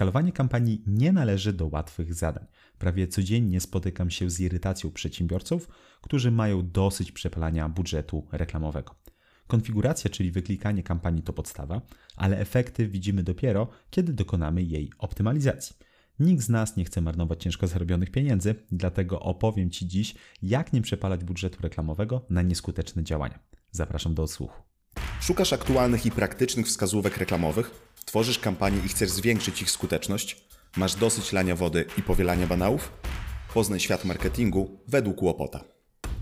Skalowanie kampanii nie należy do łatwych zadań. Prawie codziennie spotykam się z irytacją przedsiębiorców, którzy mają dosyć przepalania budżetu reklamowego. Konfiguracja, czyli wyklikanie kampanii to podstawa, ale efekty widzimy dopiero, kiedy dokonamy jej optymalizacji. Nikt z nas nie chce marnować ciężko zarobionych pieniędzy, dlatego opowiem Ci dziś, jak nie przepalać budżetu reklamowego na nieskuteczne działania. Zapraszam do odsłuchu. Szukasz aktualnych i praktycznych wskazówek reklamowych? Tworzysz kampanie i chcesz zwiększyć ich skuteczność? Masz dosyć lania wody i powielania banałów? Poznaj świat marketingu według Łopota.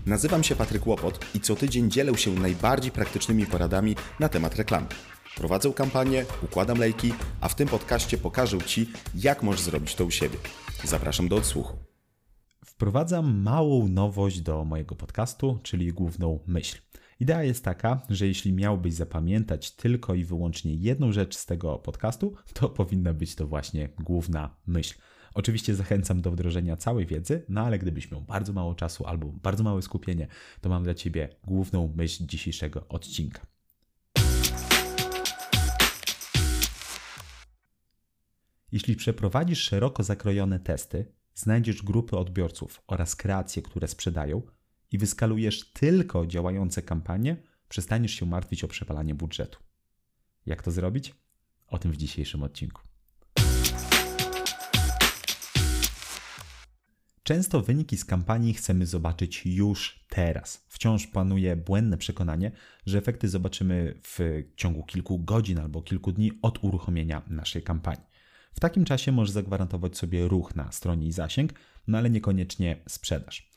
Nazywam się Patryk Łopot i co tydzień dzielę się najbardziej praktycznymi poradami na temat reklamy. Prowadzę kampanię, układam lejki, a w tym podcaście pokażę Ci, jak możesz zrobić to u siebie. Zapraszam do odsłuchu. Wprowadzam małą nowość do mojego podcastu, czyli główną myśl. Idea jest taka, że jeśli miałbyś zapamiętać tylko i wyłącznie jedną rzecz z tego podcastu, to powinna być to właśnie główna myśl. Oczywiście zachęcam do wdrożenia całej wiedzy, no ale gdybyś miał bardzo mało czasu albo bardzo małe skupienie, to mam dla Ciebie główną myśl dzisiejszego odcinka. Jeśli przeprowadzisz szeroko zakrojone testy, znajdziesz grupy odbiorców oraz kreacje, które sprzedają i wyskalujesz tylko działające kampanie, przestaniesz się martwić o przepalanie budżetu. Jak to zrobić? O tym w dzisiejszym odcinku. Często wyniki z kampanii chcemy zobaczyć już teraz. Wciąż panuje błędne przekonanie, że efekty zobaczymy w ciągu kilku godzin albo kilku dni od uruchomienia naszej kampanii. W takim czasie możesz zagwarantować sobie ruch na stronie i zasięg, no ale niekoniecznie sprzedaż.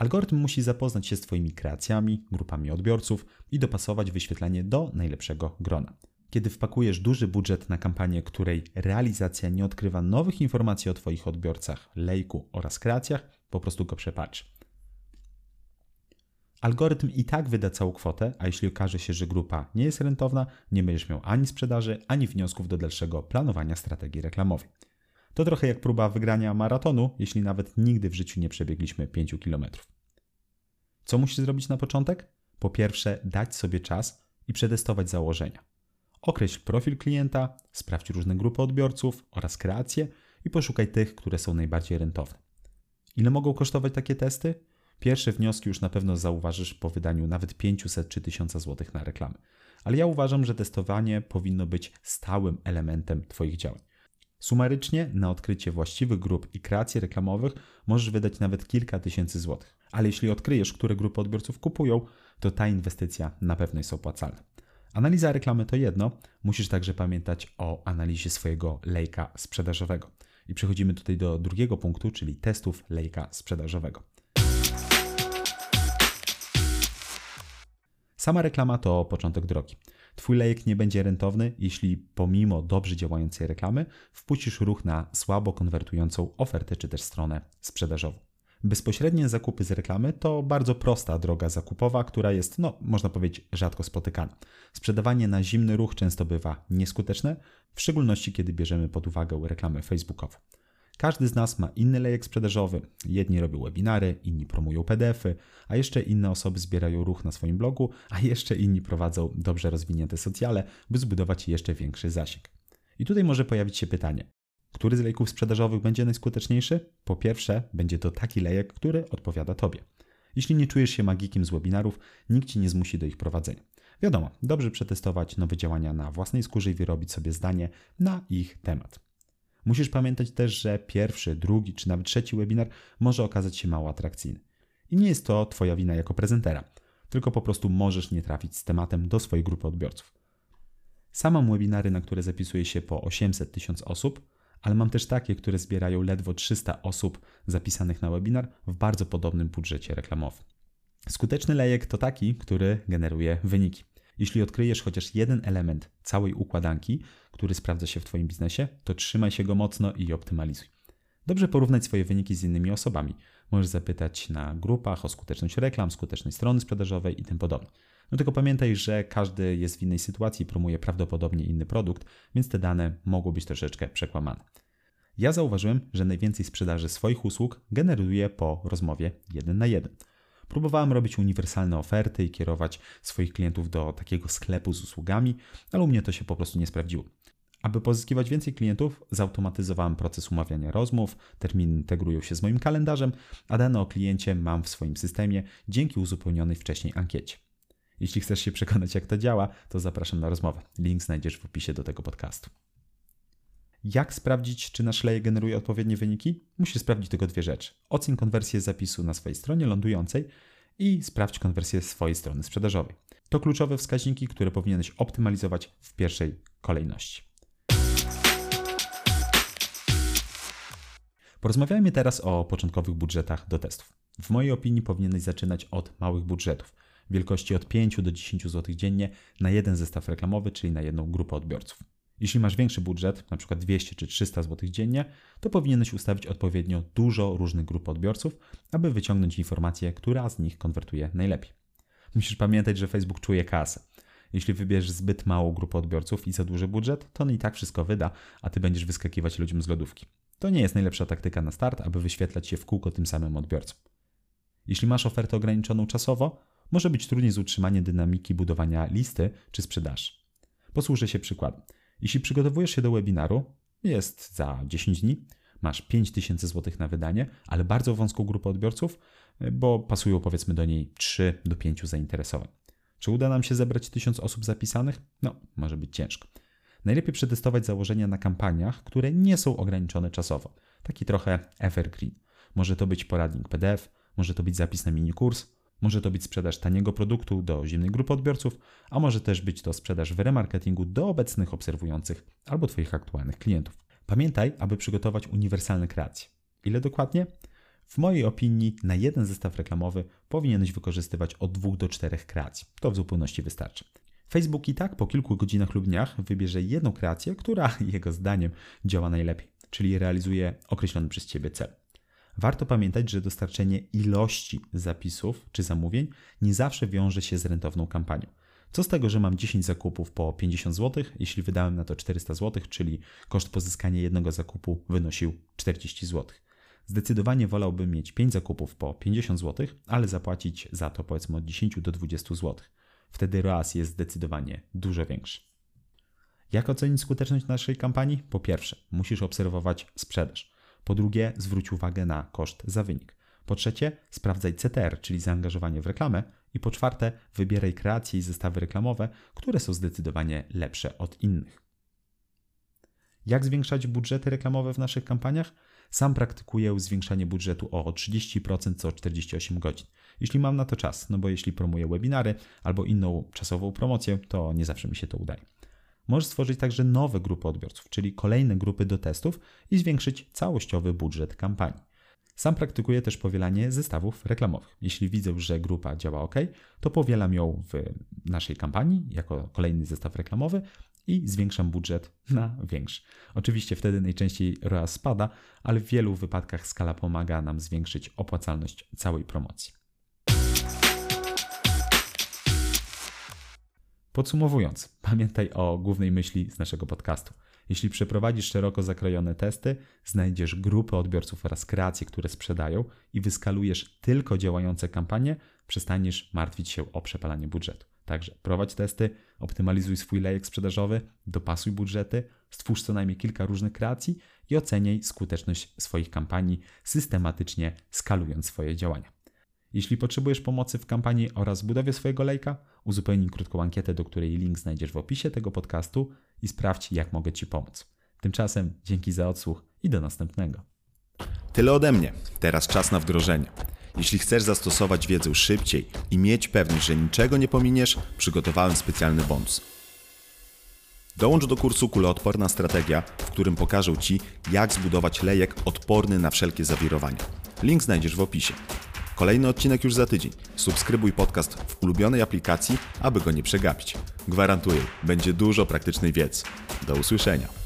Algorytm musi zapoznać się z Twoimi kreacjami, grupami odbiorców i dopasować wyświetlenie do najlepszego grona. Kiedy wpakujesz duży budżet na kampanię, której realizacja nie odkrywa nowych informacji o Twoich odbiorcach, lejku oraz kreacjach, po prostu go przepatrz. Algorytm i tak wyda całą kwotę, a jeśli okaże się, że grupa nie jest rentowna, nie będziesz miał ani sprzedaży, ani wniosków do dalszego planowania strategii reklamowej. To trochę jak próba wygrania maratonu, jeśli nawet nigdy w życiu nie przebiegliśmy 5 km. Co musisz zrobić na początek? Po pierwsze, dać sobie czas i przetestować założenia. Określ profil klienta, sprawdź różne grupy odbiorców oraz kreacje i poszukaj tych, które są najbardziej rentowne. Ile mogą kosztować takie testy? Pierwsze wnioski już na pewno zauważysz po wydaniu nawet 500 czy 1000 zł na reklamy. Ale ja uważam, że testowanie powinno być stałym elementem Twoich działań. Sumarycznie na odkrycie właściwych grup i kreacje reklamowych możesz wydać nawet kilka tysięcy złotych. Ale jeśli odkryjesz, które grupy odbiorców kupują, to ta inwestycja na pewno jest opłacalna. Analiza reklamy to jedno, musisz także pamiętać o analizie swojego lejka sprzedażowego. I przechodzimy tutaj do drugiego punktu, czyli testów lejka sprzedażowego. Sama reklama to początek drogi. Twój lejek nie będzie rentowny, jeśli pomimo dobrze działającej reklamy wpuścisz ruch na słabo konwertującą ofertę czy też stronę sprzedażową. Bezpośrednie zakupy z reklamy to bardzo prosta droga zakupowa, która jest, no, można powiedzieć, rzadko spotykana. Sprzedawanie na zimny ruch często bywa nieskuteczne, w szczególności kiedy bierzemy pod uwagę reklamy facebookowe. Każdy z nas ma inny lejek sprzedażowy. Jedni robią webinary, inni promują PDFy, a jeszcze inne osoby zbierają ruch na swoim blogu, a jeszcze inni prowadzą dobrze rozwinięte socjale, by zbudować jeszcze większy zasięg. I tutaj może pojawić się pytanie: który z lejków sprzedażowych będzie najskuteczniejszy? Po pierwsze, będzie to taki lejek, który odpowiada Tobie. Jeśli nie czujesz się magikiem z webinarów, nikt Ci nie zmusi do ich prowadzenia. Wiadomo, dobrze przetestować nowe działania na własnej skórze i wyrobić sobie zdanie na ich temat. Musisz pamiętać też, że pierwszy, drugi czy nawet trzeci webinar może okazać się mało atrakcyjny. I nie jest to Twoja wina jako prezentera, tylko po prostu możesz nie trafić z tematem do swojej grupy odbiorców. Sam mam webinary, na które zapisuje się po 800 tysiąc osób, ale mam też takie, które zbierają ledwo 300 osób zapisanych na webinar w bardzo podobnym budżecie reklamowym. Skuteczny lejek to taki, który generuje wyniki. Jeśli odkryjesz chociaż jeden element całej układanki, który sprawdza się w Twoim biznesie, to trzymaj się go mocno i optymalizuj. Dobrze porównać swoje wyniki z innymi osobami. Możesz zapytać na grupach o skuteczność reklam, skuteczność strony sprzedażowej i tym podobne. No tylko pamiętaj, że każdy jest w innej sytuacji i promuje prawdopodobnie inny produkt, więc te dane mogą być troszeczkę przekłamane. Ja zauważyłem, że najwięcej sprzedaży swoich usług generuję po rozmowie jeden na jeden. Próbowałem robić uniwersalne oferty i kierować swoich klientów do takiego sklepu z usługami, ale u mnie to się po prostu nie sprawdziło. Aby pozyskiwać więcej klientów, zautomatyzowałem proces umawiania rozmów, terminy integrują się z moim kalendarzem, a dane o kliencie mam w swoim systemie dzięki uzupełnionej wcześniej ankiecie. Jeśli chcesz się przekonać, jak to działa, to zapraszam na rozmowę. Link znajdziesz w opisie do tego podcastu. Jak sprawdzić, czy nasz lejek generuje odpowiednie wyniki? Musisz sprawdzić tylko dwie rzeczy. Oceń konwersję zapisu na swojej stronie lądującej i sprawdź konwersję swojej strony sprzedażowej. To kluczowe wskaźniki, które powinieneś optymalizować w pierwszej kolejności. Porozmawiajmy teraz o początkowych budżetach do testów. W mojej opinii powinieneś zaczynać od małych budżetów, wielkości od 5 do 10 zł dziennie na jeden zestaw reklamowy, czyli na jedną grupę odbiorców. Jeśli masz większy budżet, np. 200 czy 300 zł dziennie, to powinieneś ustawić odpowiednio dużo różnych grup odbiorców, aby wyciągnąć informację, która z nich konwertuje najlepiej. Musisz pamiętać, że Facebook czuje kasę. Jeśli wybierzesz zbyt małą grupę odbiorców i za duży budżet, to on i tak wszystko wyda, a ty będziesz wyskakiwać ludziom z lodówki. To nie jest najlepsza taktyka na start, aby wyświetlać się w kółko tym samym odbiorcom. Jeśli masz ofertę ograniczoną czasowo, może być trudniej z utrzymaniem dynamiki budowania listy czy sprzedaży. Posłużę się przykładem. Jeśli przygotowujesz się do webinaru, jest za 10 dni, masz 5000 zł na wydanie, ale bardzo wąską grupę odbiorców, bo pasują powiedzmy do niej 3 do 5 zainteresowań. Czy uda nam się zebrać 1000 osób zapisanych? No, może być ciężko. Najlepiej przetestować założenia na kampaniach, które nie są ograniczone czasowo. Taki trochę evergreen. Może to być poradnik PDF, może to być zapis na mini kurs, może to być sprzedaż taniego produktu do zimnej grupy odbiorców, a może też być to sprzedaż w remarketingu do obecnych obserwujących albo Twoich aktualnych klientów. Pamiętaj, aby przygotować uniwersalne kreacje. Ile dokładnie? W mojej opinii na jeden zestaw reklamowy powinieneś wykorzystywać od 2 do 4 kreacji. To w zupełności wystarczy. Facebook i tak po kilku godzinach lub dniach wybierze jedną kreację, która jego zdaniem działa najlepiej, czyli realizuje określony przez Ciebie cel. Warto pamiętać, że dostarczenie ilości zapisów czy zamówień nie zawsze wiąże się z rentowną kampanią. Co z tego, że mam 10 zakupów po 50 zł, jeśli wydałem na to 400 zł, czyli koszt pozyskania jednego zakupu wynosił 40 zł. Zdecydowanie wolałbym mieć 5 zakupów po 50 zł, ale zapłacić za to powiedzmy od 10 do 20 zł. Wtedy ROAS jest zdecydowanie dużo większy. Jak ocenić skuteczność naszej kampanii? Po pierwsze, musisz obserwować sprzedaż. Po drugie, zwróć uwagę na koszt za wynik. Po trzecie, sprawdzaj CTR, czyli zaangażowanie w reklamę. I po czwarte, wybieraj kreacje i zestawy reklamowe, które są zdecydowanie lepsze od innych. Jak zwiększać budżety reklamowe w naszych kampaniach? Sam praktykuję zwiększanie budżetu o 30% co 48 godzin. Jeśli mam na to czas, no bo jeśli promuję webinary albo inną czasową promocję, to nie zawsze mi się to udaje. Możesz stworzyć także nowe grupy odbiorców, czyli kolejne grupy do testów i zwiększyć całościowy budżet kampanii. Sam praktykuję też powielanie zestawów reklamowych. Jeśli widzę, że grupa działa ok, to powielam ją w naszej kampanii jako kolejny zestaw reklamowy i zwiększam budżet na większy. Oczywiście wtedy najczęściej ROAS spada, ale w wielu wypadkach skala pomaga nam zwiększyć opłacalność całej promocji. Podsumowując, pamiętaj o głównej myśli z naszego podcastu. Jeśli przeprowadzisz szeroko zakrojone testy, znajdziesz grupę odbiorców oraz kreacje, które sprzedają i wyskalujesz tylko działające kampanie, przestaniesz martwić się o przepalanie budżetu. Także prowadź testy, optymalizuj swój lejek sprzedażowy, dopasuj budżety, stwórz co najmniej kilka różnych kreacji i oceniaj skuteczność swoich kampanii, systematycznie skalując swoje działania. Jeśli potrzebujesz pomocy w kampanii oraz budowie swojego lejka, uzupełnij krótką ankietę, do której link znajdziesz w opisie tego podcastu i sprawdź, jak mogę Ci pomóc. Tymczasem dzięki za odsłuch i do następnego. Tyle ode mnie. Teraz czas na wdrożenie. Jeśli chcesz zastosować wiedzę szybciej i mieć pewność, że niczego nie pominiesz, przygotowałem specjalny bonus. Dołącz do kursu Kuloodporna Strategia, w którym pokażę Ci, jak zbudować lejek odporny na wszelkie zawirowania. Link znajdziesz w opisie. Kolejny odcinek już za tydzień. Subskrybuj podcast w ulubionej aplikacji, aby go nie przegapić. Gwarantuję, będzie dużo praktycznej wiedzy. Do usłyszenia.